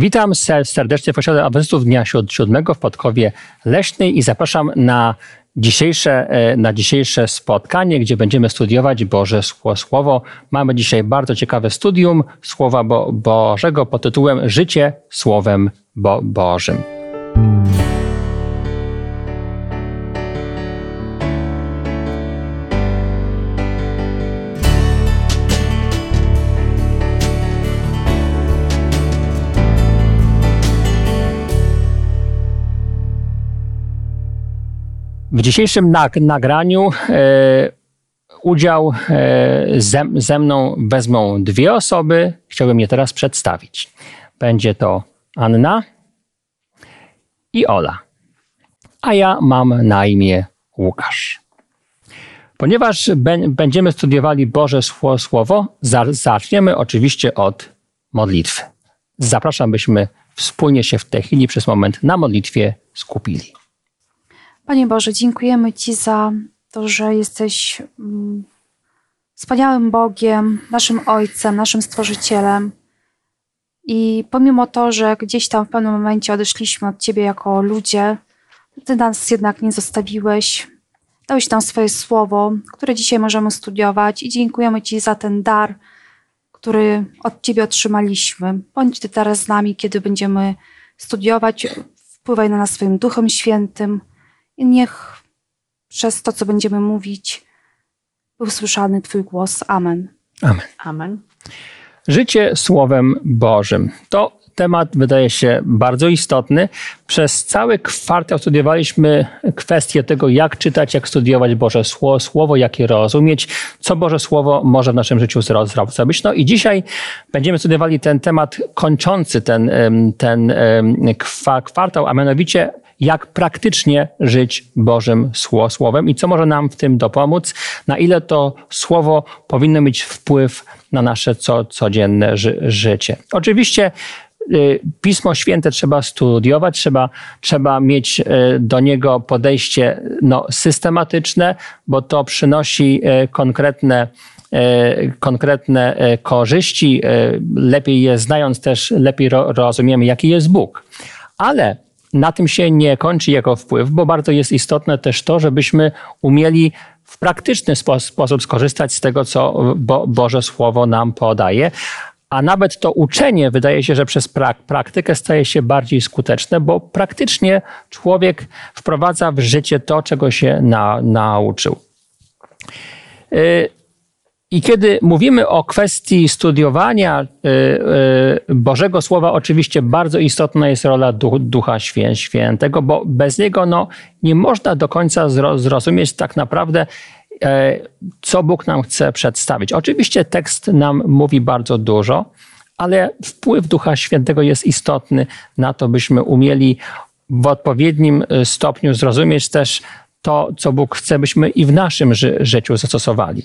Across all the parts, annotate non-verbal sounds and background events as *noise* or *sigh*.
Witam serdecznie w osiedlu Adwentystów Dnia Siódmego w Podkowie Leśnej i zapraszam na dzisiejsze, e, na dzisiejsze spotkanie, gdzie będziemy studiować Boże Słowo. Mamy dzisiaj bardzo ciekawe studium Słowa Bo Bożego pod tytułem Życie Słowem Bo Bożym. W dzisiejszym nagraniu e, udział e, ze, ze mną wezmą dwie osoby. Chciałbym je teraz przedstawić. Będzie to Anna i Ola. A ja mam na imię Łukasz. Ponieważ będziemy studiowali Boże Słowo, zaczniemy oczywiście od modlitwy. Zapraszam, byśmy wspólnie się w tej chwili przez moment na modlitwie skupili. Panie Boże, dziękujemy Ci za to, że jesteś mm, wspaniałym Bogiem, naszym Ojcem, naszym Stworzycielem. I pomimo to, że gdzieś tam w pewnym momencie odeszliśmy od Ciebie jako ludzie, Ty nas jednak nie zostawiłeś. Dałeś nam swoje słowo, które dzisiaj możemy studiować i dziękujemy Ci za ten dar, który od Ciebie otrzymaliśmy. Bądź Ty teraz z nami, kiedy będziemy studiować. Wpływaj na nas swoim Duchem Świętym i niech przez to, co będziemy mówić, był słyszany Twój głos. Amen. Amen. Amen. Życie Słowem Bożym. To temat wydaje się bardzo istotny. Przez cały kwartał studiowaliśmy kwestię tego, jak czytać, jak studiować Boże Słowo, jak je rozumieć, co Boże Słowo może w naszym życiu zrobić. No i dzisiaj będziemy studiowali ten temat kończący ten, ten kwartał, a mianowicie jak praktycznie żyć Bożym Słowem i co może nam w tym dopomóc, na ile to Słowo powinno mieć wpływ na nasze co, codzienne ży życie. Oczywiście y, Pismo Święte trzeba studiować, trzeba, trzeba mieć y, do niego podejście no, systematyczne, bo to przynosi y, konkretne konkretne korzyści. Lepiej je znając też, lepiej rozumiemy, jaki jest Bóg. Ale na tym się nie kończy jego wpływ, bo bardzo jest istotne też to, żebyśmy umieli w praktyczny sposób skorzystać z tego, co Bo Boże Słowo nam podaje. A nawet to uczenie wydaje się, że przez prak praktykę staje się bardziej skuteczne, bo praktycznie człowiek wprowadza w życie to, czego się na nauczył. Y, i kiedy mówimy o kwestii studiowania y, y, Bożego Słowa, oczywiście bardzo istotna jest rola Ducha Świętego, bo bez niego no, nie można do końca zrozumieć tak naprawdę, e, co Bóg nam chce przedstawić. Oczywiście tekst nam mówi bardzo dużo, ale wpływ Ducha Świętego jest istotny na to, byśmy umieli w odpowiednim y, stopniu zrozumieć też to, co Bóg chce, byśmy i w naszym życiu zastosowali.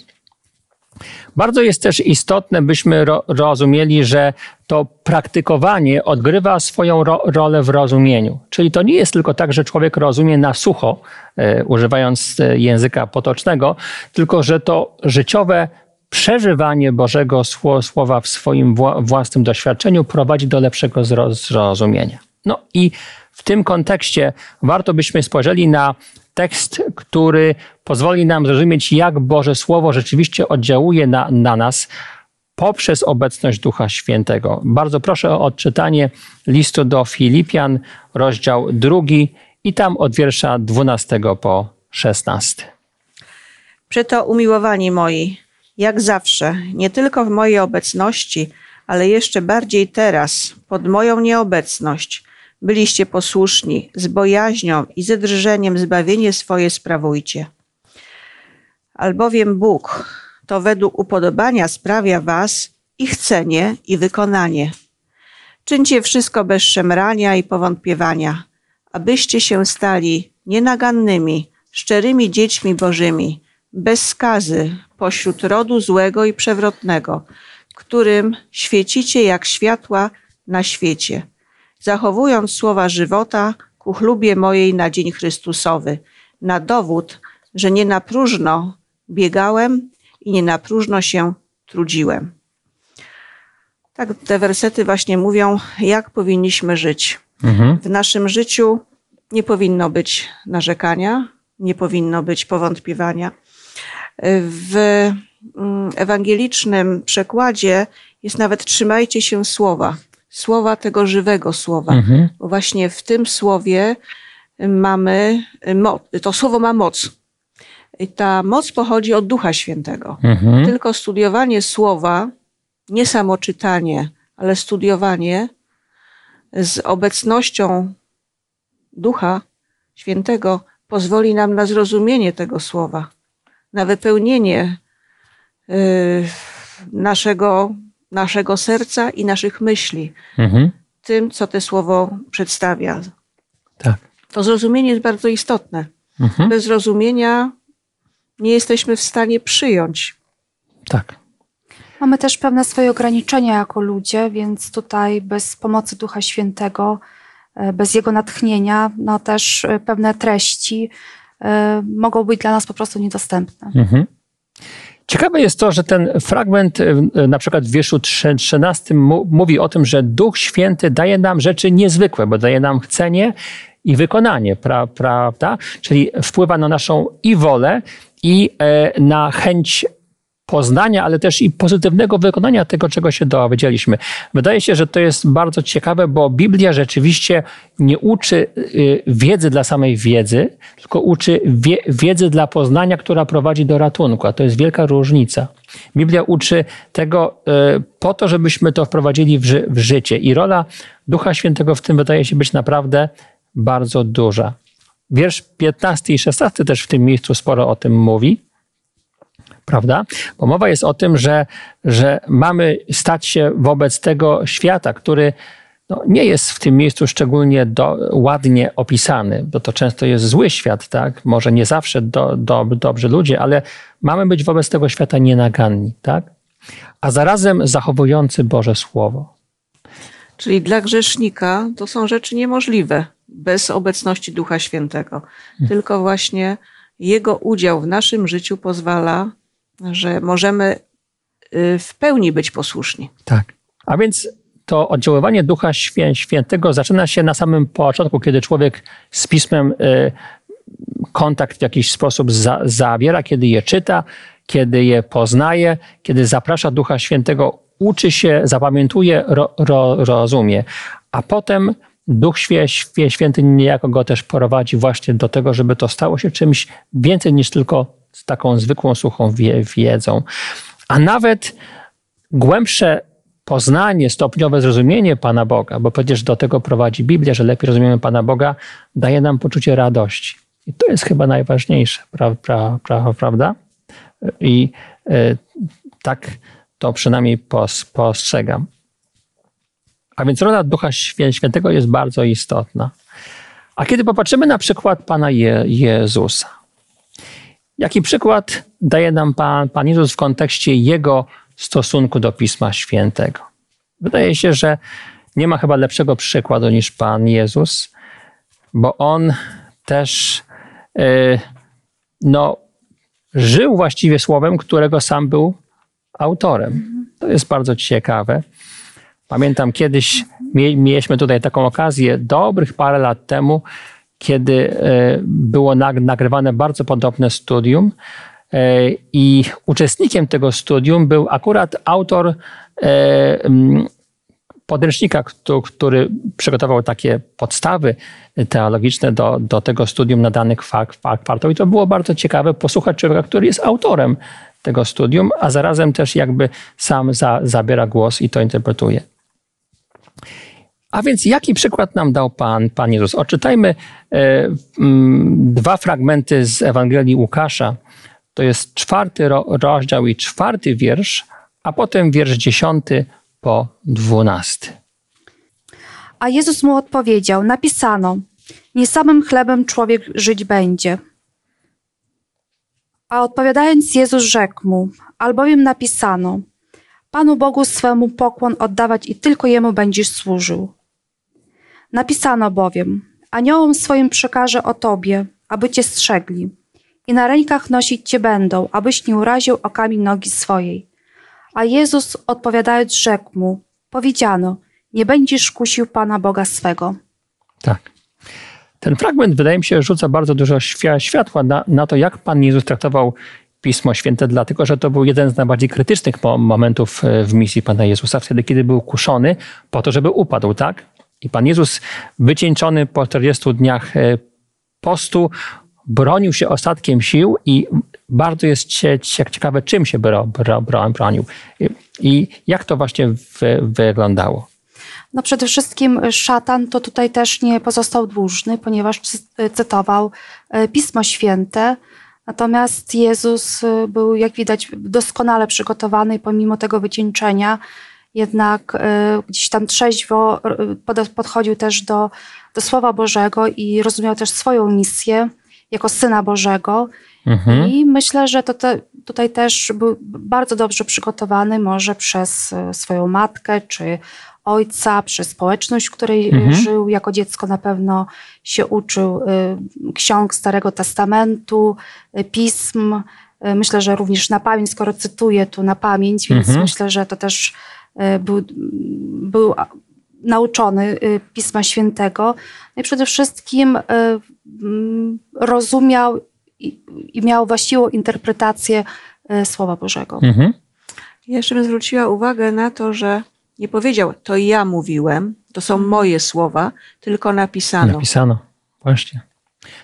Bardzo jest też istotne, byśmy ro rozumieli, że to praktykowanie odgrywa swoją ro rolę w rozumieniu. Czyli to nie jest tylko tak, że człowiek rozumie na sucho, e, używając e, języka potocznego, tylko że to życiowe przeżywanie Bożego Słowa w swoim własnym doświadczeniu prowadzi do lepszego zrozumienia. No i w tym kontekście warto byśmy spojrzeli na tekst, który pozwoli nam zrozumieć, jak Boże Słowo rzeczywiście oddziałuje na, na nas poprzez obecność Ducha Świętego. Bardzo proszę o odczytanie listu do Filipian, rozdział drugi i tam od wiersza 12 po 16. Przeto umiłowani moi, jak zawsze, nie tylko w mojej obecności, ale jeszcze bardziej teraz, pod moją nieobecność, byliście posłuszni, z bojaźnią i ze drżeniem zbawienie swoje sprawujcie. Albowiem Bóg to według upodobania sprawia was i chcenie i wykonanie. Czyńcie wszystko bez szemrania i powątpiewania, abyście się stali nienagannymi, szczerymi dziećmi bożymi, bez skazy pośród rodu złego i przewrotnego, którym świecicie jak światła na świecie zachowując słowa żywota ku chlubie mojej na dzień Chrystusowy, na dowód, że nie na próżno biegałem i nie na próżno się trudziłem. Tak, te wersety właśnie mówią, jak powinniśmy żyć. Mhm. W naszym życiu nie powinno być narzekania, nie powinno być powątpiewania. W mm, ewangelicznym przekładzie jest nawet trzymajcie się słowa, słowa tego żywego słowa, Mhm. bo właśnie w tym słowie mamy moc, to słowo ma moc. I ta moc pochodzi od Ducha Świętego. Mhm. Tylko studiowanie słowa, nie samo czytanie, ale studiowanie z obecnością Ducha Świętego pozwoli nam na zrozumienie tego słowa, na wypełnienie y, naszego, naszego serca i naszych myśli Mhm. tym, co to słowo przedstawia. Tak. To zrozumienie jest bardzo istotne. Mhm. Bez zrozumienia nie jesteśmy w stanie przyjąć. Tak. Mamy też pewne swoje ograniczenia jako ludzie, więc tutaj bez pomocy Ducha Świętego, e, bez Jego natchnienia, no też e, pewne treści e, mogą być dla nas po prostu niedostępne. Mhm. Ciekawe jest to, że ten fragment y, y, na przykład w wierszu trze- 13 mu- mówi o tym, że Duch Święty daje nam rzeczy niezwykłe, bo daje nam chcenie i wykonanie, pra, prawda? Czyli wpływa na naszą i wolę, i e, na chęć poznania, ale też i pozytywnego wykonania tego, czego się dowiedzieliśmy. Wydaje się, że to jest bardzo ciekawe, bo Biblia rzeczywiście nie uczy y, wiedzy dla samej wiedzy, tylko uczy wie, wiedzy dla poznania, która prowadzi do ratunku, a to jest wielka różnica. Biblia uczy tego y, po to, żebyśmy to wprowadzili w, ży, w życie i rola Ducha Świętego w tym wydaje się być naprawdę bardzo duża. Wiersz 15 i 16 też w tym miejscu sporo o tym mówi prawda? Bo mowa jest o tym, że, że mamy stać się wobec tego świata, który no, nie jest w tym miejscu szczególnie do, ładnie opisany, bo to często jest zły świat, tak? Może nie zawsze do, do, dobrzy ludzie, ale mamy być wobec tego świata nienaganni, tak? A zarazem zachowujący Boże Słowo. Czyli dla grzesznika to są rzeczy niemożliwe bez obecności Ducha Świętego. Tylko właśnie Jego udział w naszym życiu pozwala, że możemy y, w pełni być posłuszni. Tak. A więc to oddziaływanie Ducha Świę, Świętego zaczyna się na samym początku, kiedy człowiek z Pismem y, kontakt w jakiś sposób za, zawiera, kiedy je czyta, kiedy je poznaje, kiedy zaprasza Ducha Świętego, uczy się, zapamiętuje, ro, ro, rozumie. A potem Duch Święty niejako go też prowadzi właśnie do tego, żeby to stało się czymś więcej niż tylko z taką zwykłą, suchą wie, wiedzą. A nawet głębsze poznanie, stopniowe zrozumienie Pana Boga, bo przecież do tego prowadzi Biblia, że lepiej rozumiemy Pana Boga, daje nam poczucie radości. I to jest chyba najważniejsze, pra, pra, pra, prawda? I y, tak to przynajmniej pos, postrzegam. A więc rola Ducha Świę, Świętego jest bardzo istotna. A kiedy popatrzymy na przykład Pana Je, Jezusa, jaki przykład daje nam Pan, Pan Jezus w kontekście Jego stosunku do Pisma Świętego? Wydaje się, że nie ma chyba lepszego przykładu niż Pan Jezus, bo On też yy, no, żył właściwie słowem, którego sam był autorem. To jest bardzo ciekawe. Pamiętam kiedyś mieliśmy tutaj taką okazję dobrych parę lat temu, kiedy było nagrywane bardzo podobne studium i uczestnikiem tego studium był akurat autor podręcznika, który przygotował takie podstawy teologiczne do, do tego studium na dany kwartał. I to było bardzo ciekawe posłuchać człowieka, który jest autorem tego studium, a zarazem też jakby sam za, zabiera głos i to interpretuje. A więc jaki przykład nam dał Pan, Pan Jezus? Odczytajmy e, dwa fragmenty z Ewangelii Łukasza. To jest czwarty ro, rozdział i czwarty wiersz, a potem wiersz dziesiąty po dwunasty. A Jezus mu odpowiedział: Napisano: Nie samym chlebem człowiek żyć będzie. A odpowiadając, Jezus rzekł mu: Albowiem napisano: Panu Bogu swemu pokłon oddawać i tylko jemu będziesz służył. Napisano bowiem: Aniołom swoim przekaże o tobie, aby cię strzegli, i na rękach nosić cię będą, abyś nie uraził okami nogi swojej. A Jezus odpowiadając, rzekł mu: powiedziano: Nie będziesz kusił Pana Boga swego. Tak. Ten fragment, wydaje mi się, rzuca bardzo dużo światła na, na to, jak Pan Jezus traktował Pismo Święte, dlatego że to był jeden z najbardziej krytycznych momentów e, w misji Pana Jezusa, wtedy, kiedy był kuszony po to, żeby upadł, tak? I Pan Jezus, wycieńczony po 40 dniach e, postu, bronił się ostatkiem sił i bardzo jest ciekawe, czym się bronił. I jak to właśnie wyglądało. No przede wszystkim szatan to tutaj też nie pozostał dłużny, ponieważ cytował e, Pismo Święte, natomiast Jezus e, był, jak widać, doskonale przygotowany pomimo tego wycieńczenia, jednak e, gdzieś tam trzeźwo podchodził też do, do Słowa Bożego i rozumiał też swoją misję jako Syna Bożego. Mhm. I myślę, że to te, tutaj też był bardzo dobrze przygotowany, może przez swoją matkę, czy ojca, przez społeczność, w której mhm. żył. Jako dziecko na pewno się uczył ksiąg Starego Testamentu, pism. Myślę, że również na pamięć, skoro cytuję tu na pamięć, więc mhm. myślę, że to też był, był nauczony Pisma Świętego. No i przede wszystkim mm, rozumiał i miał właściwą interpretację Słowa Bożego. Mhm. Jeszcze bym zwróciła uwagę na to, że nie powiedział, to ja mówiłem, to są moje słowa, tylko napisano. Napisano, właśnie.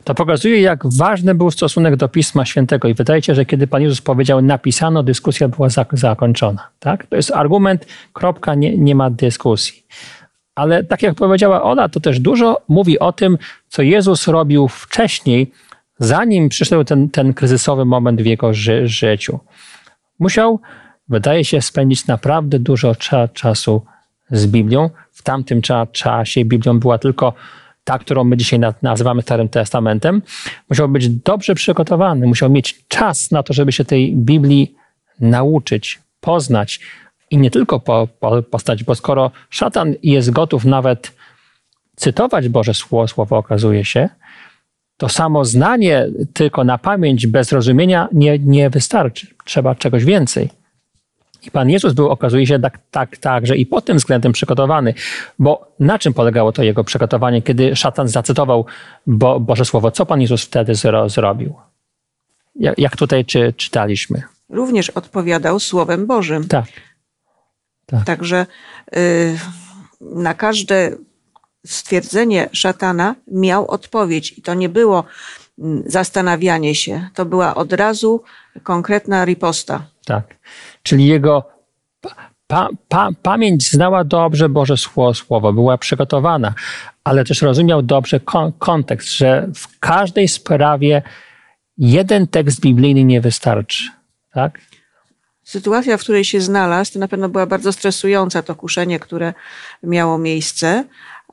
To pokazuje, jak ważny był stosunek do Pisma Świętego. I wydaje się, że kiedy Pan Jezus powiedział napisano, dyskusja była zakończona. Tak? To jest argument, kropka, nie, nie ma dyskusji. Ale tak jak powiedziała Ola, to też dużo mówi o tym, co Jezus robił wcześniej, zanim przyszedł ten, ten kryzysowy moment w jego ży życiu. Musiał wydaje się spędzić naprawdę dużo cza czasu z Biblią. W tamtym cza czasie Biblią była tylko ta, którą my dzisiaj nazywamy Starym Testamentem. Musiał być dobrze przygotowany, musiał mieć czas na to, żeby się tej Biblii nauczyć, poznać i nie tylko po, po, postać, bo skoro szatan jest gotów nawet cytować Boże Słowo, słowo okazuje się, to samo znanie tylko na pamięć bez rozumienia nie, nie wystarczy. Trzeba czegoś więcej. I Pan Jezus był, okazuje się, tak, tak, także i pod tym względem przygotowany. Bo na czym polegało to jego przygotowanie, kiedy szatan zacytował Bo, Boże Słowo? Co Pan Jezus wtedy zro, zrobił? Jak, jak tutaj czy, czytaliśmy? Również odpowiadał Słowem Bożym. Tak. tak. Także y, na każde stwierdzenie szatana miał odpowiedź. I to nie było mm, zastanawianie się, to była od razu konkretna riposta. Tak. Czyli jego pa, pa, pamięć znała dobrze Boże Słowo, była przygotowana, ale też rozumiał dobrze kon, kontekst, że w każdej sprawie jeden tekst biblijny nie wystarczy. Tak? Sytuacja, w której się znalazł, to na pewno była bardzo stresująca, to kuszenie, które miało miejsce,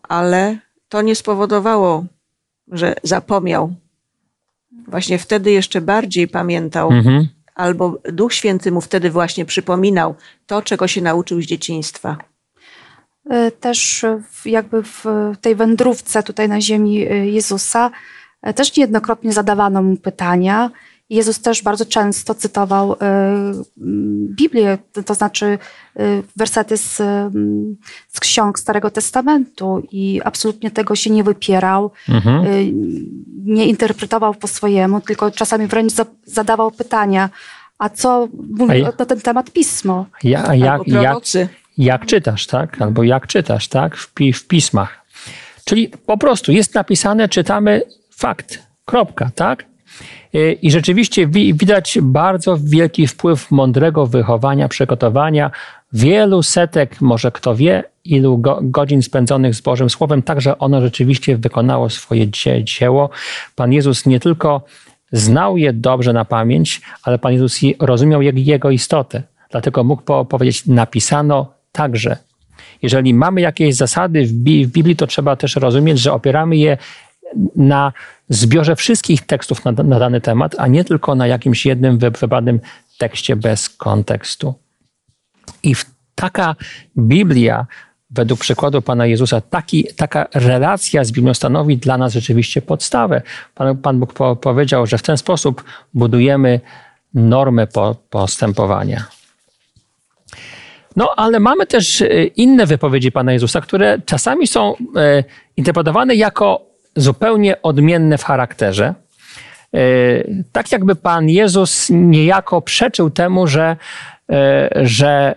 ale to nie spowodowało, że zapomniał. Właśnie wtedy jeszcze bardziej pamiętał mhm albo Duch Święty mu wtedy właśnie przypominał to, czego się nauczył z dzieciństwa. E, też jakby w tej wędrówce tutaj na ziemi e, Jezusa e, też niejednokrotnie zadawano mu pytania. Jezus też bardzo często cytował Biblię, to znaczy wersety z, z ksiąg Starego Testamentu i absolutnie tego się nie wypierał, mhm. nie interpretował po swojemu, tylko czasami wręcz zadawał pytania, a co mówi ja, na ten temat pismo? Ja, jak, jak, jak czytasz, tak? Albo jak czytasz, tak? W, w pismach. Czyli po prostu jest napisane, czytamy fakt, kropka, tak? Y, I rzeczywiście widać bardzo wielki wpływ mądrego wychowania, przygotowania, wielu setek, może kto wie, ilu go, godzin spędzonych z Bożym Słowem, tak że ono rzeczywiście wykonało swoje dzieło. Pan Jezus nie tylko znał je dobrze na pamięć, ale Pan Jezus rozumiał jego istotę. Dlatego mógł powiedzieć, napisano także. Jeżeli mamy jakieś zasady w Biblii, to trzeba też rozumieć, że opieramy je na zbiorze wszystkich tekstów na, na dany temat, a nie tylko na jakimś jednym wybranym tekście bez kontekstu. I taka Biblia według przykładu Pana Jezusa taki, taka relacja z Biblią stanowi dla nas rzeczywiście podstawę. Pan, Pan Bóg po, powiedział, że w ten sposób budujemy normę po, postępowania. No, ale mamy też e, inne wypowiedzi Pana Jezusa, które czasami są e, interpretowane jako zupełnie odmienne w charakterze. E, tak jakby Pan Jezus niejako przeczył temu, że, że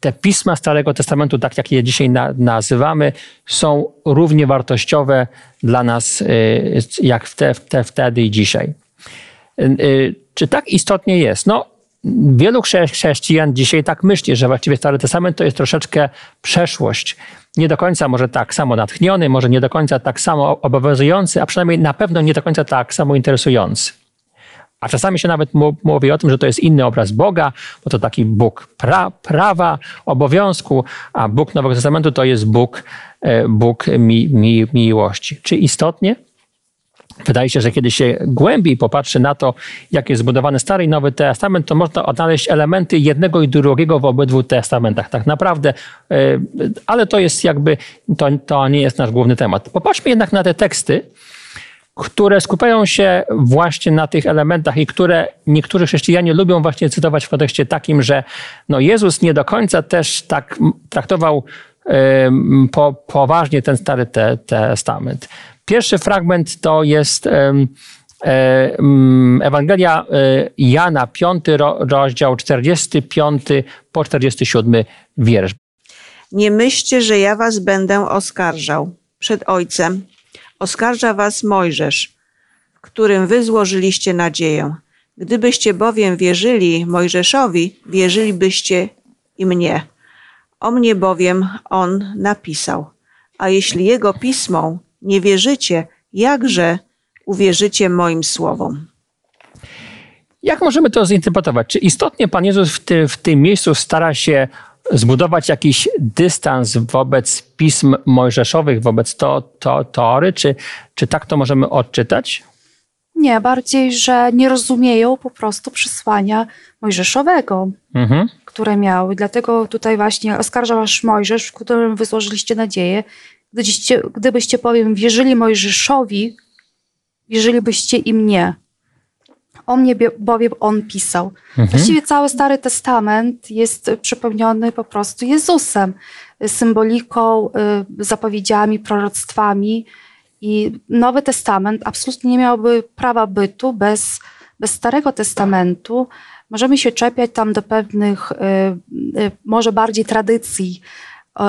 te pisma Starego Testamentu, tak jak je dzisiaj nazywamy, są równie wartościowe dla nas jak wtedy i dzisiaj. Czy tak istotnie jest? No, wielu chrześcijan dzisiaj tak myśli, że właściwie Stary Testament to jest troszeczkę przeszłość. Nie do końca może tak samo natchniony, może nie do końca tak samo obowiązujący, a przynajmniej na pewno nie do końca tak samo interesujący. A czasami się nawet mówi o tym, że to jest inny obraz Boga, bo to taki Bóg pra, prawa, obowiązku, a Bóg Nowego Testamentu to jest Bóg, e, Bóg mi, mi, miłości. Czy istotnie? Wydaje się, że kiedy się głębiej popatrzy na to, jak jest zbudowany Stary i Nowy Testament, to można odnaleźć elementy jednego i drugiego w obydwu testamentach. Tak naprawdę, e, ale to jest jakby, to, to nie jest nasz główny temat. Popatrzmy jednak na te teksty, które skupiają się właśnie na tych elementach i które niektórzy chrześcijanie lubią właśnie cytować w kontekście takim, że no Jezus nie do końca też tak traktował po, poważnie ten Stary te, Testament. Pierwszy fragment to jest e, Ewangelia e, Jana, 5 rozdział, 45 po 47 wiersz. Nie myślcie, że ja was będę oskarżał przed Ojcem. Oskarża was Mojżesz, w którym wy złożyliście nadzieję. Gdybyście bowiem wierzyli Mojżeszowi, wierzylibyście i mnie. O mnie bowiem on napisał. A jeśli jego pismą nie wierzycie, jakże uwierzycie moim słowom? Jak możemy to zinterpretować? Czy istotnie Pan Jezus w, ty, w tym miejscu stara się zbudować jakiś dystans wobec pism mojżeszowych, wobec to, to, Tory? Czy, czy tak to możemy odczytać? Nie, bardziej, że nie rozumieją po prostu przesłania mojżeszowego, mhm. Które miały. Dlatego tutaj właśnie oskarża was Mojżesz, w którym wysłożyliście nadzieję Gdybyście, gdybyście powiem, wierzyli Mojżeszowi, wierzylibyście i mnie. O mnie bowiem on pisał. Mhm. Właściwie cały Stary Testament jest przepełniony po prostu Jezusem, symboliką, y, zapowiedziami, proroctwami. I Nowy Testament absolutnie nie miałby prawa bytu bez, bez Starego Testamentu. Możemy się czepiać tam do pewnych, y, y, może bardziej tradycji,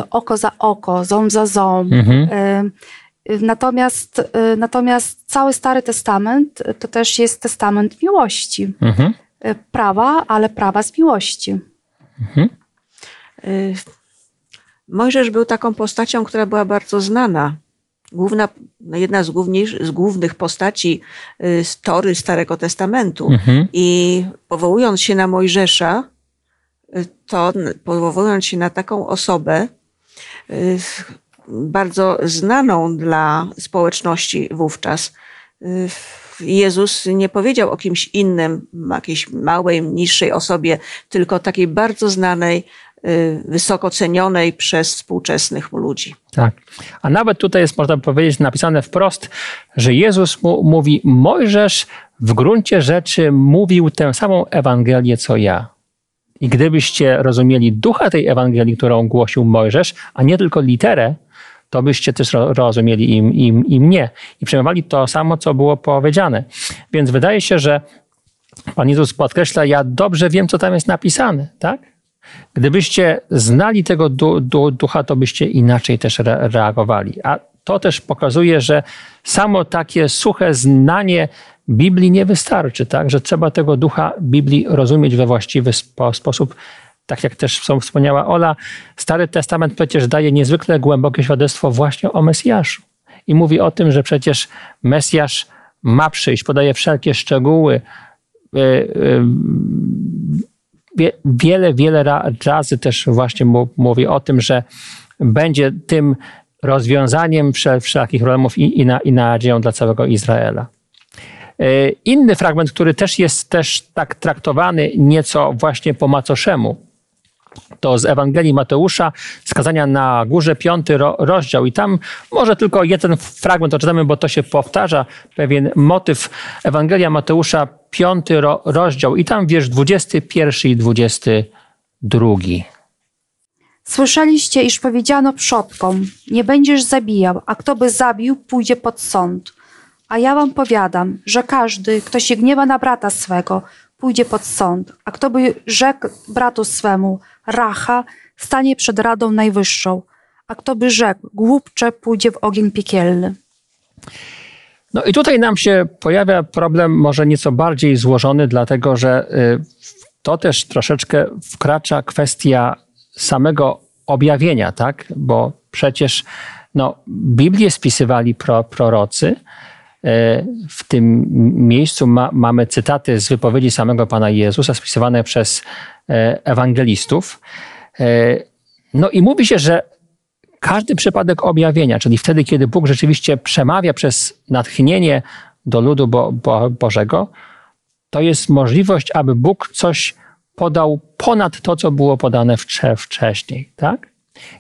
oko za oko, ząb za ząb. Mhm. Natomiast, natomiast cały Stary Testament to też jest testament miłości. Mhm. Prawa, ale prawa z miłości. Mhm. Mojżesz był taką postacią, która była bardzo znana. Główna, jedna z, z głównych postaci z Tory Starego Testamentu. Mhm. I powołując się na Mojżesza, to powołując się na taką osobę, y, bardzo znaną dla społeczności wówczas, y, Jezus nie powiedział o kimś innym, jakiejś małej, niższej osobie, tylko takiej bardzo znanej, y, wysoko cenionej przez współczesnych ludzi. Tak. A nawet tutaj jest, można powiedzieć, napisane wprost, że Jezus mu, mówi: Mojżesz w gruncie rzeczy mówił tę samą Ewangelię co ja. I gdybyście rozumieli ducha tej Ewangelii, którą głosił Mojżesz, a nie tylko literę, to byście też rozumieli im, im, i mnie i przyjmowali to samo, co było powiedziane. Więc wydaje się, że Pan Jezus podkreśla, ja dobrze wiem, co tam jest napisane, tak? Gdybyście znali tego du, du, ducha, to byście inaczej też re, reagowali. A to też pokazuje, że samo takie suche znanie Biblii nie wystarczy, tak? że trzeba tego ducha Biblii rozumieć we właściwy spo, sposób. Tak jak też wspomniała Ola, Stary Testament przecież daje niezwykle głębokie świadectwo właśnie o Mesjaszu. I mówi o tym, że przecież Mesjasz ma przyjść, podaje wszelkie szczegóły. E, e, wiele, wiele razy też właśnie mówi o tym, że będzie tym rozwiązaniem wszelkich problemów i, i, na, i nadzieją dla całego Izraela. E, inny fragment, który też jest też tak traktowany nieco właśnie po macoszemu, to z Ewangelii Mateusza, skazania na górze, piąty rozdział. I tam może tylko jeden fragment odczytamy, bo to się powtarza, pewien motyw. Ewangelia Mateusza, piąty rozdział. I tam wiersz 21 i 22. Słyszeliście, iż powiedziano przodkom: Nie będziesz zabijał, a kto by zabił, pójdzie pod sąd. A ja wam powiadam, że każdy, kto się gniewa na brata swego, pójdzie pod sąd, a kto by rzekł bratu swemu racha, stanie przed Radą Najwyższą, a kto by rzekł głupcze, pójdzie w ogień piekielny. No i tutaj nam się pojawia problem może nieco bardziej złożony, dlatego że y, to też troszeczkę wkracza kwestia samego objawienia, tak? Bo przecież no, Biblię spisywali pro, prorocy. Y, w tym miejscu ma, mamy cytaty z wypowiedzi samego Pana Jezusa, spisywane przez y, ewangelistów. No i mówi się, że każdy przypadek objawienia, czyli wtedy, kiedy Bóg rzeczywiście przemawia przez natchnienie do ludu Bo, Bo, Bożego, to jest możliwość, aby Bóg coś podał ponad to, co było podane wcześniej. Tak?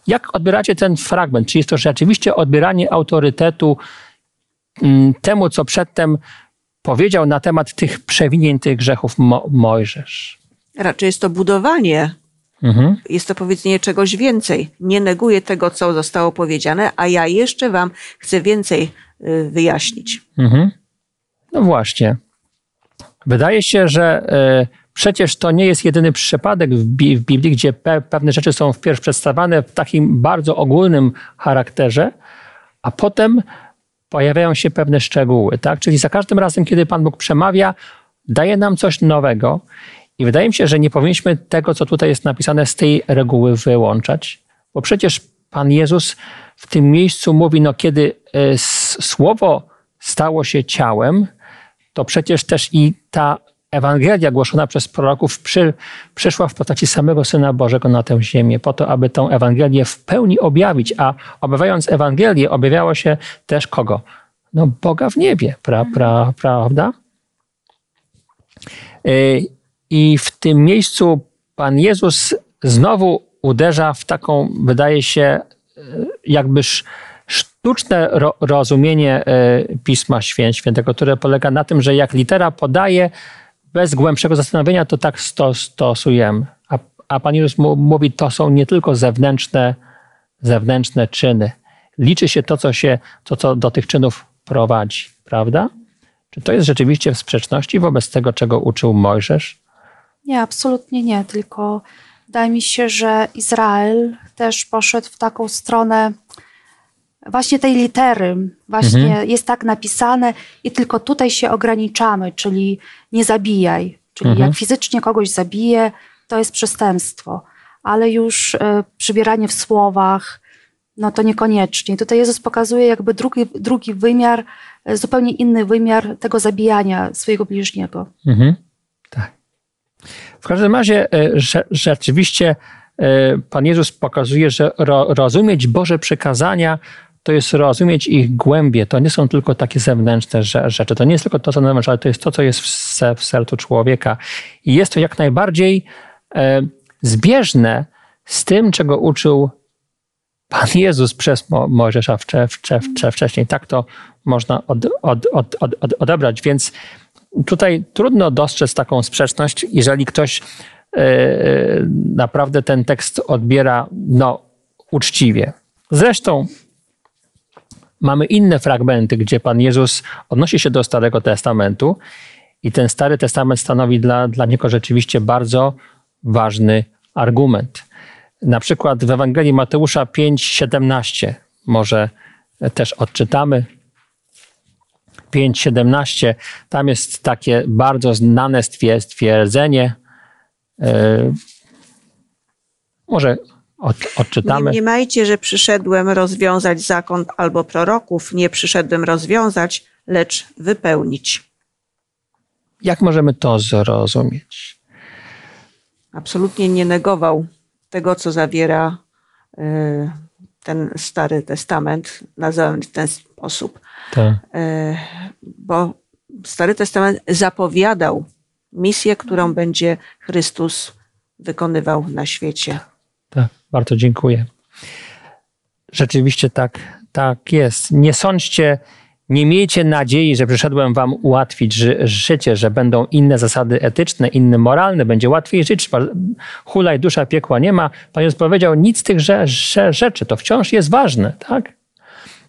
Jak odbieracie ten fragment? Czy jest to rzeczywiście odbieranie autorytetu temu, co przedtem powiedział na temat tych przewinień, tych grzechów Mo Mojżesz? Raczej jest to budowanie Mhm. Jest to powiedzenie czegoś więcej. Nie neguję tego, co zostało powiedziane, a ja jeszcze wam chcę więcej y, wyjaśnić. Mhm. No właśnie. Wydaje się, że y, przecież to nie jest jedyny przypadek w, Bi w Biblii, gdzie pe pewne rzeczy są wpierw przedstawiane w takim bardzo ogólnym charakterze, a potem pojawiają się pewne szczegóły. Tak? Czyli za każdym razem, kiedy Pan Bóg przemawia, daje nam coś nowego i wydaje mi się, że nie powinniśmy tego, co tutaj jest napisane, z tej reguły wyłączać, bo przecież Pan Jezus w tym miejscu mówi, no kiedy e, słowo stało się ciałem, to przecież też i ta Ewangelia głoszona przez proroków przy, przyszła w postaci samego Syna Bożego na tę ziemię, po to, aby tę Ewangelię w pełni objawić, a objawiając Ewangelię, objawiało się też kogo? No Boga w niebie, pra, pra, prawda? E, i w tym miejscu Pan Jezus znowu uderza w taką, wydaje się, e, jakbyż sztuczne ro rozumienie e, Pisma Świętego, które polega na tym, że jak litera podaje, bez głębszego zastanowienia, to tak stosujemy. A, a Pan Jezus mówi, to są nie tylko zewnętrzne, zewnętrzne czyny. Liczy się to, co się, to, co do tych czynów prowadzi, prawda? Czy to jest rzeczywiście w sprzeczności wobec tego, czego uczył Mojżesz? Nie, absolutnie nie, tylko wydaje mi się, że Izrael też poszedł w taką stronę właśnie tej litery. Właśnie mhm. jest tak napisane i tylko tutaj się ograniczamy, czyli nie zabijaj. Czyli mhm. jak fizycznie kogoś zabije, to jest przestępstwo. Ale już y, przybieranie w słowach, no to niekoniecznie. Tutaj Jezus pokazuje jakby drugi, drugi wymiar, e, zupełnie inny wymiar tego zabijania swojego bliźniego. Mhm. W każdym razie e, że, rzeczywiście e, Pan Jezus pokazuje, że ro, rozumieć Boże przekazania to jest rozumieć ich głębie. To nie są tylko takie zewnętrzne rzeczy. To nie jest tylko to, co na ale to jest to, co jest w, sercu człowieka. I jest to jak najbardziej e, zbieżne z tym, czego uczył Pan Jezus przez Mo, Mojżesza wcze, wcze, wcze, wcześniej. Tak to można od, od, od, od, odebrać. Więc tutaj trudno dostrzec taką sprzeczność, jeżeli ktoś e, naprawdę ten tekst odbiera no, uczciwie. Zresztą mamy inne fragmenty, gdzie Pan Jezus odnosi się do Starego Testamentu i ten Stary Testament stanowi dla, dla niego rzeczywiście bardzo ważny argument. Na przykład w Ewangelii Mateusza 5:17 może też odczytamy. 5.17, tam jest takie bardzo znane stwierdzenie. E, może od, odczytamy. Nie mniemajcie, że przyszedłem rozwiązać zakon albo proroków. Nie przyszedłem rozwiązać, lecz wypełnić. Jak możemy to zrozumieć? Absolutnie nie negował tego, co zawiera e, ten Stary Testament, nazywam w ten sposób. Tak. E, bo Stary Testament zapowiadał misję, którą będzie Chrystus wykonywał na świecie. Tak, bardzo dziękuję. Rzeczywiście tak, tak jest. Nie sądźcie Nie miejcie nadziei, że przyszedłem wam ułatwić ży życie, że będą inne zasady etyczne, inne moralne, będzie łatwiej żyć. Hulaj, dusza piekła nie ma. Pan Jezus powiedział, nic z tych rzeczy, to wciąż jest ważne, tak?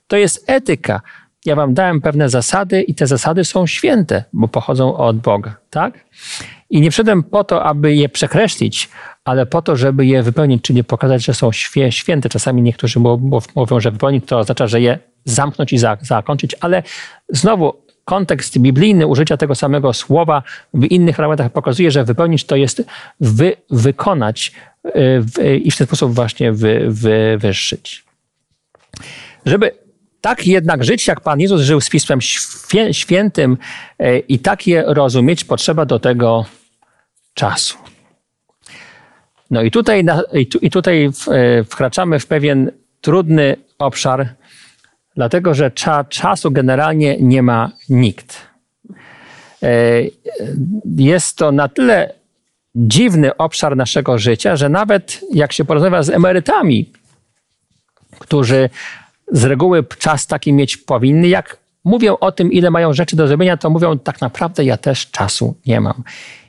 To jest etyka. Ja wam dałem pewne zasady i te zasady są święte, bo pochodzą od Boga, tak? I nie przyszedłem po to, aby je przekreślić, ale po to, żeby je wypełnić, czyli pokazać, że są święte. Czasami niektórzy mówią, że wypełnić to oznacza, że je zamknąć i zakończyć, ale znowu kontekst biblijny użycia tego samego słowa w innych fragmentach pokazuje, że wypełnić to jest wy, wykonać y, i w ten sposób właśnie wy, wywyższyć. Żeby tak jednak żyć, jak Pan Jezus żył z Pismem Świętym y, i tak je rozumieć, potrzeba do tego czasu. No i tutaj, i tutaj y, wkraczamy w pewien trudny obszar, Dlatego, że cza, czasu generalnie nie ma nikt. E, jest to na tyle dziwny obszar naszego życia, że nawet jak się porozmawia z emerytami, którzy z reguły czas taki mieć powinny, jak mówią o tym, ile mają rzeczy do zrobienia, to mówią, tak naprawdę ja też czasu nie mam.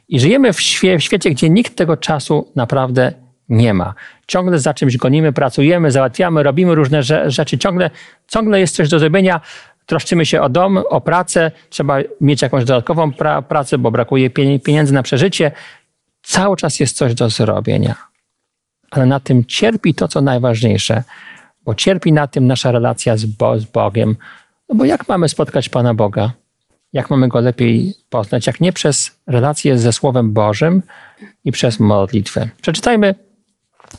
I żyjemy w, świe w świecie, gdzie nikt tego czasu naprawdę nie ma. Ciągle za czymś gonimy, pracujemy, załatwiamy, robimy różne rzeczy. Ciągle, ciągle jest coś do zrobienia. Troszczymy się o dom, o pracę. Trzeba mieć jakąś dodatkową pra pracę, bo brakuje pieniędzy na przeżycie. Cały czas jest coś do zrobienia. Ale na tym cierpi to, co najważniejsze, bo cierpi na tym nasza relacja z, Bo z Bogiem. No bo jak mamy spotkać Pana Boga? Jak mamy Go lepiej poznać, jak nie przez relację ze Słowem Bożym i przez modlitwę? Przeczytajmy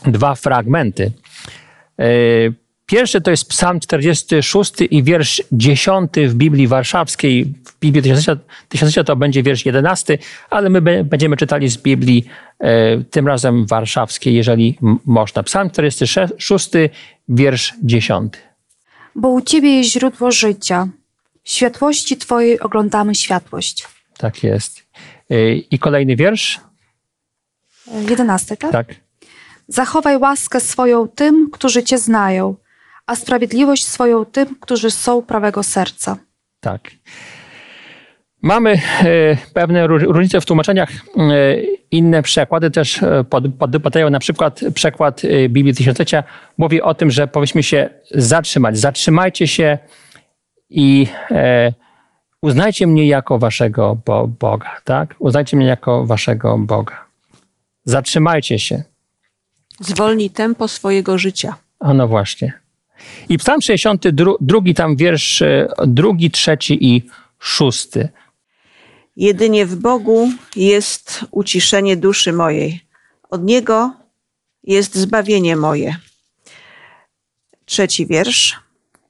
dwa fragmenty. E, pierwszy to jest Psalm 46 i wiersz 10 w Biblii Warszawskiej. W Biblii Tysiąclecia to będzie wiersz 11, ale my będziemy czytali z Biblii e, tym razem warszawskiej, jeżeli można. Psalm 46, wiersz 10. Bo u Ciebie jest źródło życia. W światłości Twojej oglądamy światłość. Tak jest. E, I kolejny wiersz? 11, tak? Tak. Zachowaj łaskę swoją tym, którzy Cię znają, a sprawiedliwość swoją tym, którzy są prawego serca. Tak. Mamy e, pewne różnice w tłumaczeniach. E, inne przekłady też e, podpadają. Na przykład przekład Biblii Tysiąclecia mówi o tym, że powinniśmy się zatrzymać. Zatrzymajcie się i uznajcie mnie jako waszego Boga. Tak? Uznajcie mnie jako waszego Boga. Zatrzymajcie się. Zwolni tempo swojego życia. A no właśnie. I Psalm 62, drugi tam wiersz, e, drugi, trzeci i szósty. Jedynie w Bogu jest uciszenie duszy mojej. Od Niego jest zbawienie moje. Trzeci wiersz.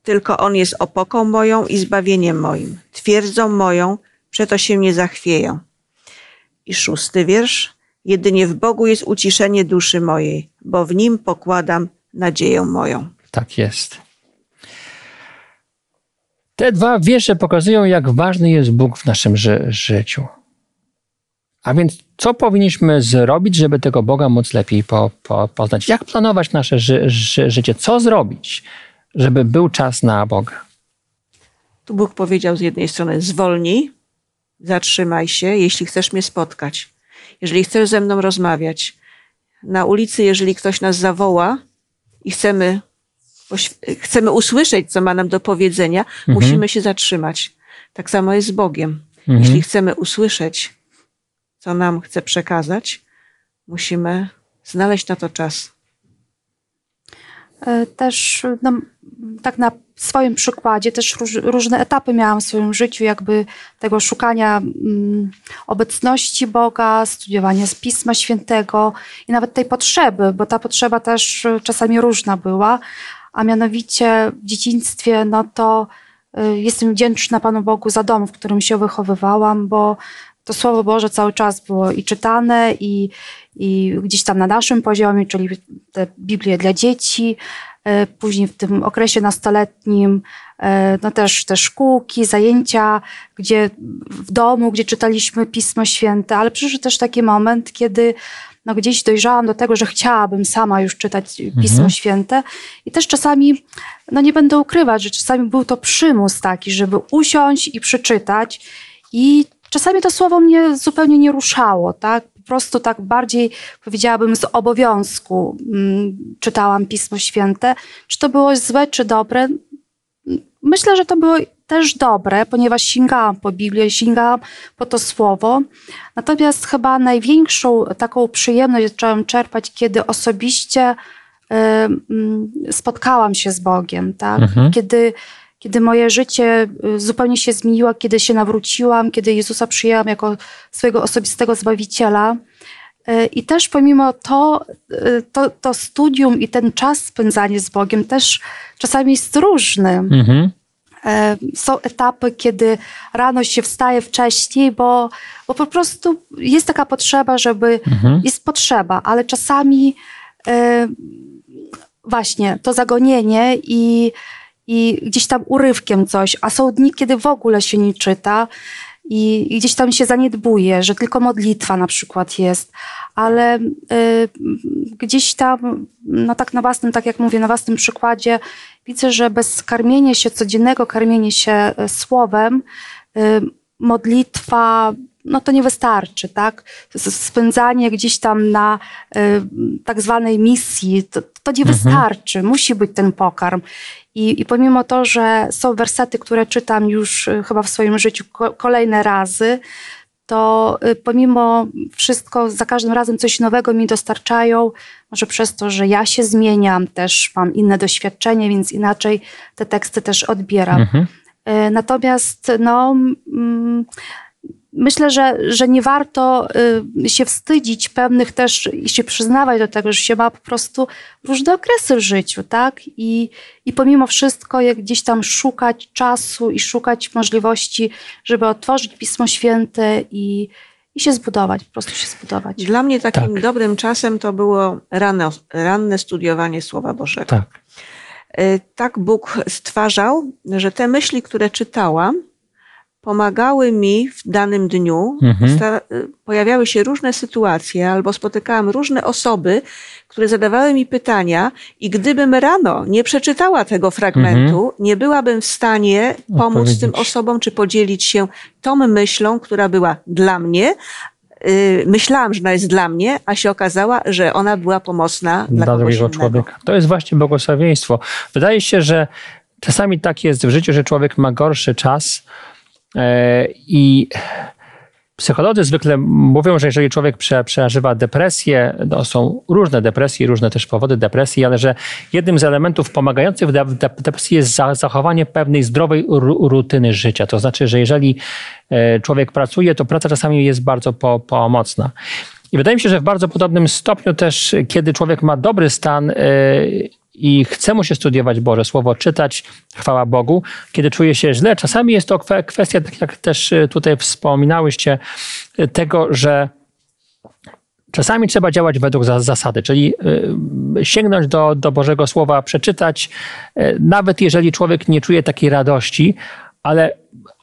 Tylko On jest opoką moją i zbawieniem moim, twierdzą moją, przeto się nie zachwieją. I szósty wiersz. Jedynie w Bogu jest uciszenie duszy mojej, bo w Nim pokładam nadzieję moją. Tak jest. Te dwa wiersze pokazują, jak ważny jest Bóg w naszym ży życiu. A więc co powinniśmy zrobić, żeby tego Boga móc lepiej po, po, poznać? Jak planować nasze ży ży życie? Co zrobić, żeby był czas na Boga? Tu Bóg powiedział z jednej strony: zwolnij, zatrzymaj się, jeśli chcesz mnie spotkać jeżeli chcesz ze mną rozmawiać, na ulicy, jeżeli ktoś nas zawoła i chcemy, chcemy usłyszeć, co ma nam do powiedzenia, mhm. musimy się zatrzymać. Tak samo jest z Bogiem. Mhm. Jeśli chcemy usłyszeć, co nam chce przekazać, musimy znaleźć na to czas. E, też no, tak na swoim przykładzie, też róż, różne etapy miałam w swoim życiu, jakby tego szukania mm, obecności Boga, studiowania z Pisma Świętego i nawet tej potrzeby, bo ta potrzeba też czasami różna była, a mianowicie w dzieciństwie, no to y, jestem wdzięczna Panu Bogu za dom, w którym się wychowywałam, bo to Słowo Boże cały czas było i czytane, i, i gdzieś tam na naszym poziomie, czyli te Biblie dla dzieci. E, później w tym okresie nastoletnim, e, no też te szkółki, zajęcia, gdzie w domu, gdzie czytaliśmy Pismo Święte, ale przyszedł też taki moment, kiedy no gdzieś dojrzałam do tego, że chciałabym sama już czytać Pismo mhm. Święte. I też czasami, no nie będę ukrywać, że czasami był to przymus taki, żeby usiąść i przeczytać. I czasami to słowo mnie zupełnie nie ruszało, tak? Po prostu tak bardziej, powiedziałabym, z obowiązku mm, czytałam Pismo Święte. Czy to było złe, czy dobre? Myślę, że to było też dobre, ponieważ sięgałam po Biblię, sięgałam po to słowo. Natomiast chyba największą taką przyjemność zaczęłam czerpać, kiedy osobiście y, spotkałam się z Bogiem, tak? Mhm. Kiedy, kiedy moje życie y, zupełnie się zmieniło, kiedy się nawróciłam, kiedy Jezusa przyjęłam jako swojego osobistego Zbawiciela. Y, I też pomimo to, to, to studium i ten czas spędzany z Bogiem też czasami jest różny. Mhm. E, są etapy, kiedy rano się wstaje wcześniej, bo, bo po prostu jest taka potrzeba, żeby. Mhm. Jest potrzeba, ale czasami e, właśnie to zagonienie i, i gdzieś tam urywkiem coś, a są dni, kiedy w ogóle się nie czyta. I, gdzieś tam się zaniedbuje, że tylko modlitwa na przykład jest, ale y, gdzieś tam, no tak na własnym, tak jak mówię, na własnym przykładzie, widzę, że bez karmienia się, codziennego karmienia się e, słowem, y, modlitwa, no to nie wystarczy, tak? Spędzanie gdzieś tam na y, tak zwanej misji, to, to nie mhm. wystarczy. Musi być ten pokarm. I, I pomimo to, że są wersety, które czytam już y, chyba w swoim życiu kolejne razy, to y, pomimo wszystko za każdym razem coś nowego mi dostarczają. Może przez to, że ja się zmieniam, też mam inne doświadczenie, więc inaczej te teksty też odbieram. Mhm. Y, natomiast no, mm, myślę, że, że nie warto y, się wstydzić pewnych też i się przyznawać do tego, że się ma po prostu różne okresy w życiu, tak? I, i pomimo wszystko, jak gdzieś tam szukać czasu i szukać możliwości, żeby otworzyć Pismo Święte i, i się zbudować, po prostu się zbudować. Dla mnie takim tak. dobrym czasem to było rano, ranne studiowanie Słowa Bożego. Tak. Y, tak Bóg stwarzał, że te myśli, które czytałam, pomagały mi w danym dniu. Mhm. Pojawiały się różne sytuacje, albo spotykałam różne osoby, które zadawały mi pytania, i gdybym rano nie przeczytała tego fragmentu, mhm. nie byłabym w stanie pomóc tym osobom, czy podzielić się tą myślą, która była dla mnie, y, myślałam, że ona jest dla mnie, a się okazała, że ona była pomocna dla, dla drugiego człowieka. To jest właśnie błogosławieństwo. Wydaje się, że czasami tak jest w życiu, że człowiek ma gorszy czas, I psycholodzy zwykle mówią, że jeżeli człowiek prze, przeżywa depresję, to są różne depresje, różne też powody depresji, ale że jednym z elementów pomagających w depresji jest zachowanie pewnej zdrowej rutyny życia. To znaczy, że jeżeli e, człowiek pracuje, to praca czasami jest bardzo po, pomocna. I wydaje mi się, że w bardzo podobnym stopniu też, kiedy człowiek ma dobry stan e, i chce mu się studiować Boże Słowo, czytać, chwała Bogu, kiedy czuje się źle. Czasami jest to kwestia, tak jak też y, tutaj wspominałyście, y, tego, że czasami trzeba działać według zasady, czyli y, sięgnąć do, do Bożego Słowa, przeczytać, nawet jeżeli człowiek nie czuje takiej radości, ale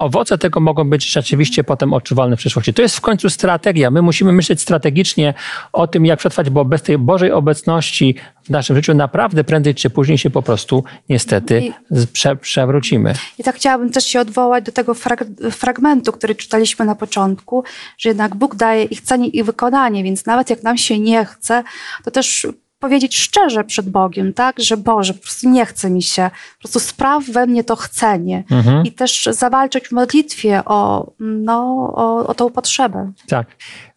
owoce tego mogą być rzeczywiście potem odczuwalne w przyszłości. To jest w końcu strategia. My musimy myśleć strategicznie o tym, jak przetrwać, bo bez tej Bożej obecności w naszym życiu naprawdę prędzej czy później się po prostu niestety prze, przewrócimy. I tak chciałabym też się odwołać do tego frag fragmentu, który czytaliśmy na początku, że jednak Bóg daje i chcenie i wykonanie, więc nawet jak nam się nie chce, to też powiedzieć szczerze przed Bogiem, tak, że Boże, po prostu nie chce mi się, po prostu spraw we mnie to chcenie mhm. i też zawalczyć w modlitwie o, no, o, o tą potrzebę. Tak.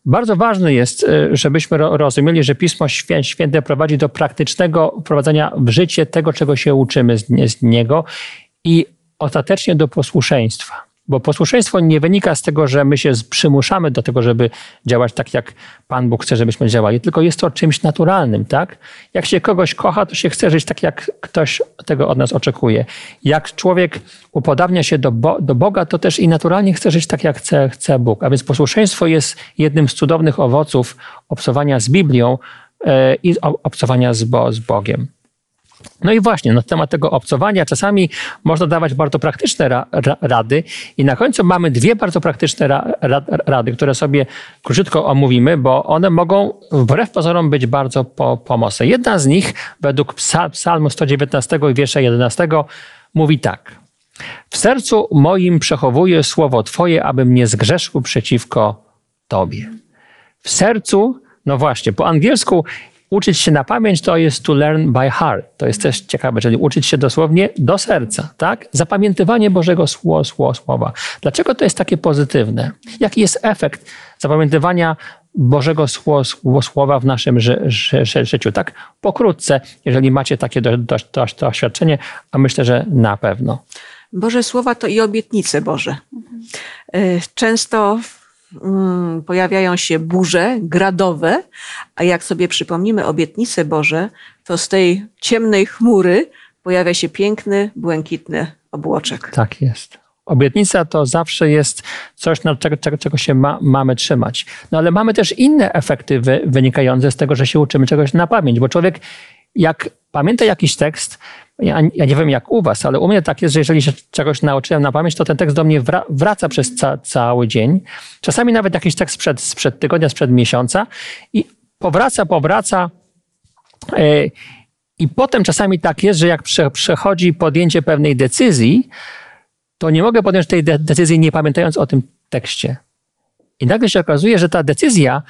Bardzo ważne jest, y, żebyśmy rozumieli, że Pismo Święte prowadzi do praktycznego wprowadzenia w życie tego, czego się uczymy z niego i ostatecznie do posłuszeństwa. Bo posłuszeństwo nie wynika z tego, że my się przymuszamy do tego, żeby działać tak, jak Pan Bóg chce, żebyśmy działali, tylko jest to czymś naturalnym, tak? Jak się kogoś kocha, to się chce żyć tak, jak ktoś tego od nas oczekuje. Jak człowiek upodabnia się do, Bo do Boga, to też i naturalnie chce żyć tak, jak chce, chce Bóg. A więc posłuszeństwo jest jednym z cudownych owoców obcowania z Biblią yy, i obcowania z, Bo z Bogiem. No i właśnie, na temat tego obcowania czasami można dawać bardzo praktyczne ra, ra, rady i na końcu mamy dwie bardzo praktyczne ra, rady, które sobie króciutko omówimy, bo one mogą wbrew pozorom być bardzo po, pomocne. Jedna z nich według psalmu 119 i wiersza 11 mówi tak. W sercu moim przechowuję słowo Twoje, abym nie zgrzeszył przeciwko Tobie. W sercu, no właśnie, po angielsku uczyć się na pamięć to jest to learn by heart. To jest też ciekawe, czyli uczyć się dosłownie do serca, tak? Zapamiętywanie Bożego Słowa. Dlaczego to jest takie pozytywne? Jaki jest efekt zapamiętywania Bożego Słowa w naszym życiu? Tak pokrótce, jeżeli macie takie doświadczenie, a myślę, że na pewno. Boże Słowa to i obietnice Boże. E, często pojawiają się burze gradowe, a jak sobie przypomnimy obietnice Boże, to z tej ciemnej chmury pojawia się piękny, błękitny obłoczek. Tak jest. Obietnica to zawsze jest coś, na czego, czego, czego się ma, mamy trzymać. No ale mamy też inne efekty wy, wynikające z tego, że się uczymy czegoś na pamięć, bo człowiek jak pamięta jakiś tekst, ja, ja, nie wiem jak u was, ale u mnie tak jest, że jeżeli się czegoś nauczyłem na pamięć, to ten tekst do mnie wraca przez ca cały dzień. Czasami nawet jakiś tekst sprzed, sprzed tygodnia, sprzed miesiąca i powraca, powraca. Yy, I potem czasami tak jest, że jak prze, przechodzi podjęcie pewnej decyzji, to nie mogę podjąć tej de decyzji nie pamiętając o tym tekście. I nagle się okazuje, że ta decyzja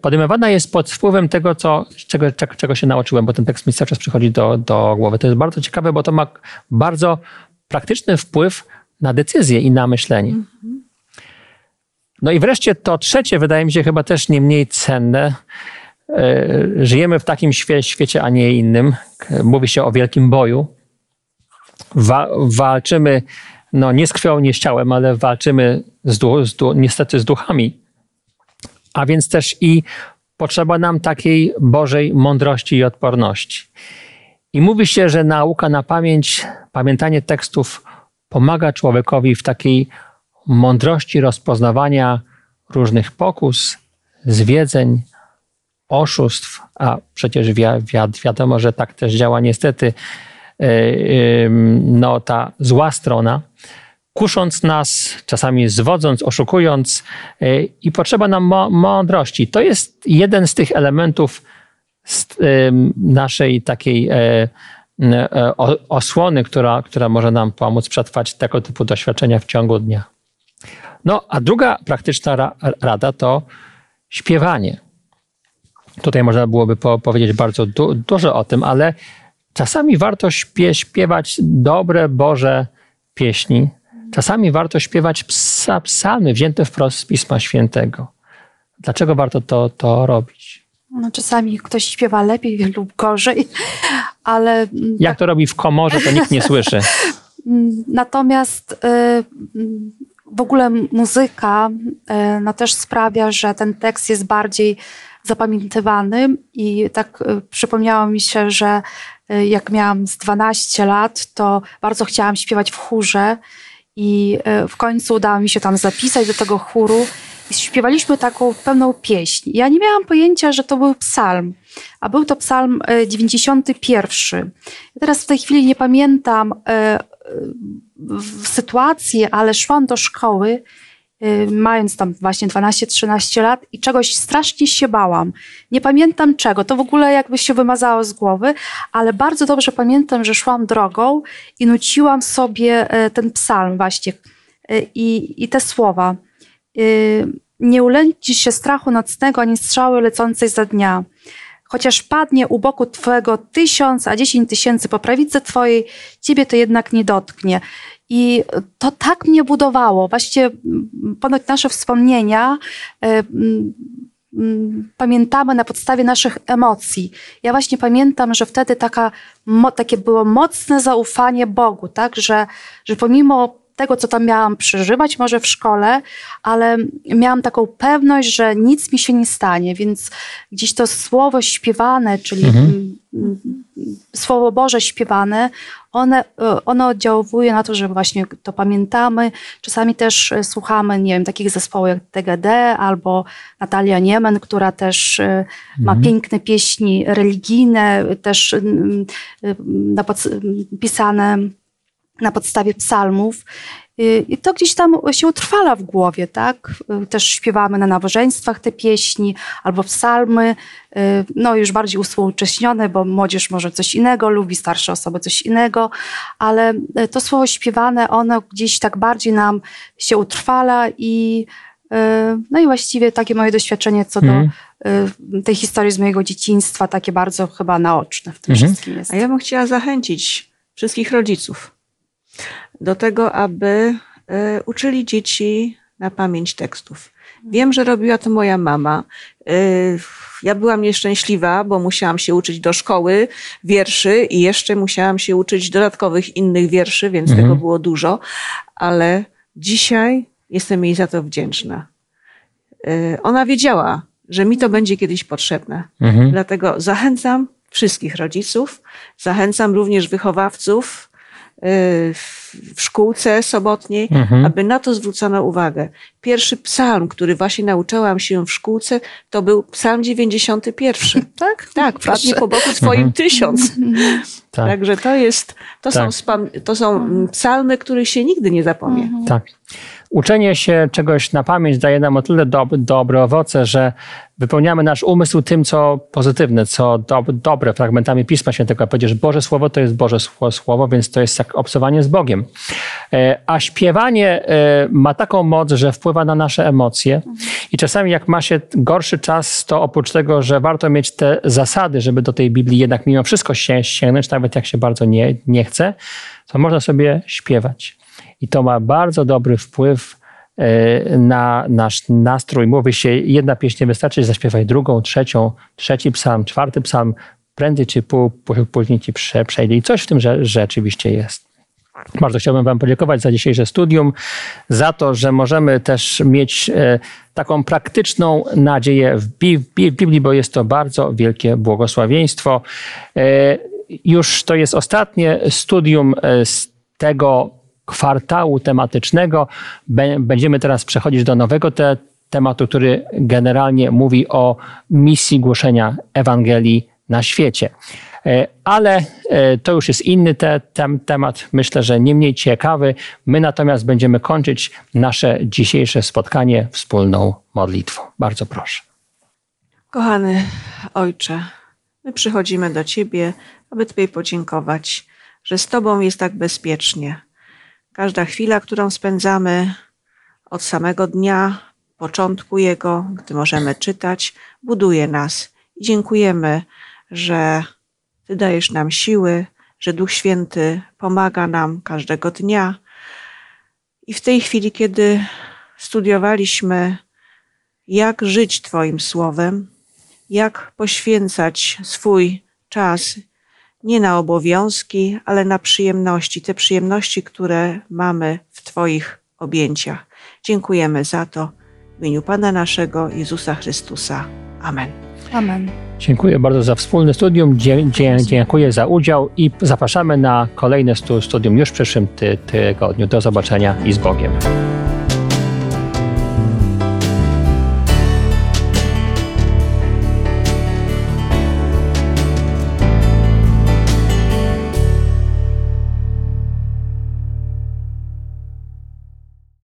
podejmowana jest pod wpływem tego, co, czego, czego się nauczyłem, bo ten tekst mi cały czas przychodzi do, do głowy. To jest bardzo ciekawe, bo to ma bardzo praktyczny wpływ na decyzję i na myślenie. No i wreszcie to trzecie, wydaje mi się chyba też nie mniej cenne. E, żyjemy w takim świecie, a nie innym. Mówi się o wielkim boju. Wa walczymy, no nie z krwią, nie z ciałem, ale walczymy z, z niestety z duchami a więc też i potrzeba nam takiej Bożej mądrości i odporności. I mówi się, że nauka na pamięć, pamiętanie tekstów pomaga człowiekowi w takiej mądrości rozpoznawania różnych pokus, zwiedzeń, oszustw, a przecież wi wi wiadomo, że tak też działa niestety yy, no, ta zła strona kusząc nas, czasami zwodząc, oszukując e, i potrzeba nam mądrości. To jest jeden z tych elementów naszej takiej e, e, osłony, która, która może nam pomóc przetrwać tego typu doświadczenia w ciągu dnia. No, a druga praktyczna rada to śpiewanie. Tutaj można byłoby powiedzieć bardzo du dużo o tym, ale czasami warto śpie śpiewać dobre Boże pieśni, Czasami warto śpiewać psa, psalmy wzięte wprost z Pisma Świętego. Dlaczego warto to, to robić? No, czasami ktoś śpiewa lepiej lub gorzej, ale. Jak to robi w komorze, to nikt nie słyszy. *laughs* Natomiast y, w ogóle muzyka y, no, też sprawia, że ten tekst jest bardziej zapamiętywany i tak y, przypomniało mi się, że jak miałam z 12 lat, to bardzo chciałam śpiewać w chórze i e, w końcu udało mi się tam zapisać do tego chóru i śpiewaliśmy taką pewną pieśń. Ja nie miałam pojęcia, że to był psalm, a był to psalm 91. E, ja teraz w tej chwili nie pamiętam e, sytuacji, ale szłam do szkoły mając tam właśnie 12-13 lat i czegoś strasznie się bałam. Nie pamiętam czego, to w ogóle jakby się wymazało z głowy, ale bardzo dobrze pamiętam, że szłam drogą i nuciłam sobie e, ten psalm właśnie e, i, i te słowa. Y, nie ulęci się strachu nocnego, ani strzały lecącej za dnia. Chociaż padnie u boku Twojego tysiąc, a dziesięć tysięcy po prawicy Twojej, Ciebie to jednak nie dotknie. I to tak mnie budowało. Właściwie ponoć nasze wspomnienia e, pamiętamy na podstawie naszych emocji. Ja właśnie pamiętam, że wtedy taka, takie było mocne zaufanie Bogu, tak, że, że pomimo tego, co tam miałam przeżywać, może w szkole, ale miałam taką pewność, że nic mi się nie stanie, więc gdzieś to słowo śpiewane, czyli mhm. Słowo Boże śpiewane, one, e, ono oddziałuje na to, że właśnie to pamiętamy. Czasami też e, słuchamy, nie wiem, takich zespołów jak TGD albo Natalia Niemen, która też e, ma Mhm. piękne pieśni religijne, też na pisane na podstawie psalmów. Y, I to gdzieś tam się utrwala w głowie, tak? Y, Też śpiewamy na nabożeństwach te pieśni albo psalmy, y, no już bardziej uspółcześnione, bo młodzież może coś innego lubi, starsze osoby coś innego, ale to słowo śpiewane, ono gdzieś tak bardziej nam się utrwala i no i właściwie takie moje doświadczenie co Mhm. do y, tej historii z mojego dzieciństwa, takie bardzo chyba naoczne w tym Mhm. wszystkim jest. A ja bym chciała zachęcić wszystkich rodziców do tego, aby e, uczyli dzieci na pamięć tekstów. Wiem, że robiła to moja mama. E, Ja byłam nieszczęśliwa, bo musiałam się uczyć do szkoły wierszy i jeszcze musiałam się uczyć dodatkowych innych wierszy, więc Mhm. tego było dużo, ale dzisiaj jestem jej za to wdzięczna. E, Ona wiedziała, że mi to będzie kiedyś potrzebne. Mhm. Dlatego zachęcam wszystkich rodziców, zachęcam również wychowawców w w szkółce sobotniej, Mhm. aby na to zwrócono uwagę. Pierwszy psalm, który właśnie nauczałam się w szkółce, to był psalm 91. *laughs* Tak? Tak, Proszę. po boku twoim Mhm. tysiąc. *laughs* Tak. Także to jest, to są, Tak. spam- to są mm, psalmy, których się nigdy nie zapomnie. Tak. Uczenie się czegoś na pamięć daje nam o tyle dob dobre owoce, że wypełniamy nasz umysł tym, co pozytywne, co dob dobre, fragmentami Pisma Świętego. Powiedziesz, Boże Słowo to jest Boże Sło- Słowo, więc to jest jak obcowanie z Bogiem. E, A śpiewanie e, ma taką moc, że wpływa na nasze emocje i czasami jak ma się gorszy czas, to oprócz tego, że warto mieć te zasady, żeby do tej Biblii jednak mimo wszystko się sięgnąć, nawet jak się bardzo nie, nie chce, to można sobie śpiewać. I to ma bardzo dobry wpływ na nasz nastrój. Mówi się, jedna pieśń nie wystarczy, zaśpiewaj drugą, trzecią, trzeci psalm, czwarty psalm, prędzej czy pó- pó- później ci prze, przejdzie. I coś w tym że, rzeczywiście jest. Bardzo chciałbym Wam podziękować za dzisiejsze studium, za to, że możemy też mieć e, taką praktyczną nadzieję w Bi- w Bi- w Biblii, bo jest to bardzo wielkie błogosławieństwo. E, Już to jest ostatnie studium e, z tego kwartału tematycznego. Bę- Będziemy teraz przechodzić do nowego te, tematu, który generalnie mówi o misji głoszenia Ewangelii na świecie. E, Ale e, to już jest inny te, tem, temat, myślę, że nie mniej ciekawy. My natomiast będziemy kończyć nasze dzisiejsze spotkanie wspólną modlitwą. Bardzo proszę. Kochany Ojcze, my przychodzimy do Ciebie, aby Tobie podziękować, że z Tobą jest tak bezpiecznie. Każda chwila, którą spędzamy od samego dnia, początku jego, gdy możemy czytać, buduje nas. I dziękujemy, że Ty dajesz nam siły, że Duch Święty pomaga nam każdego dnia. I w tej chwili, kiedy studiowaliśmy, jak żyć Twoim słowem, jak poświęcać swój czas nie na obowiązki, ale na przyjemności, te przyjemności, które mamy w Twoich objęciach. Dziękujemy za to w imieniu Pana naszego Jezusa Chrystusa. Amen. Amen. Dziękuję bardzo za wspólne studium. Dzie, dzie, dziękuję za udział i zapraszamy na kolejne stu, studium już w przyszłym ty, tygodniu. Do zobaczenia i z Bogiem.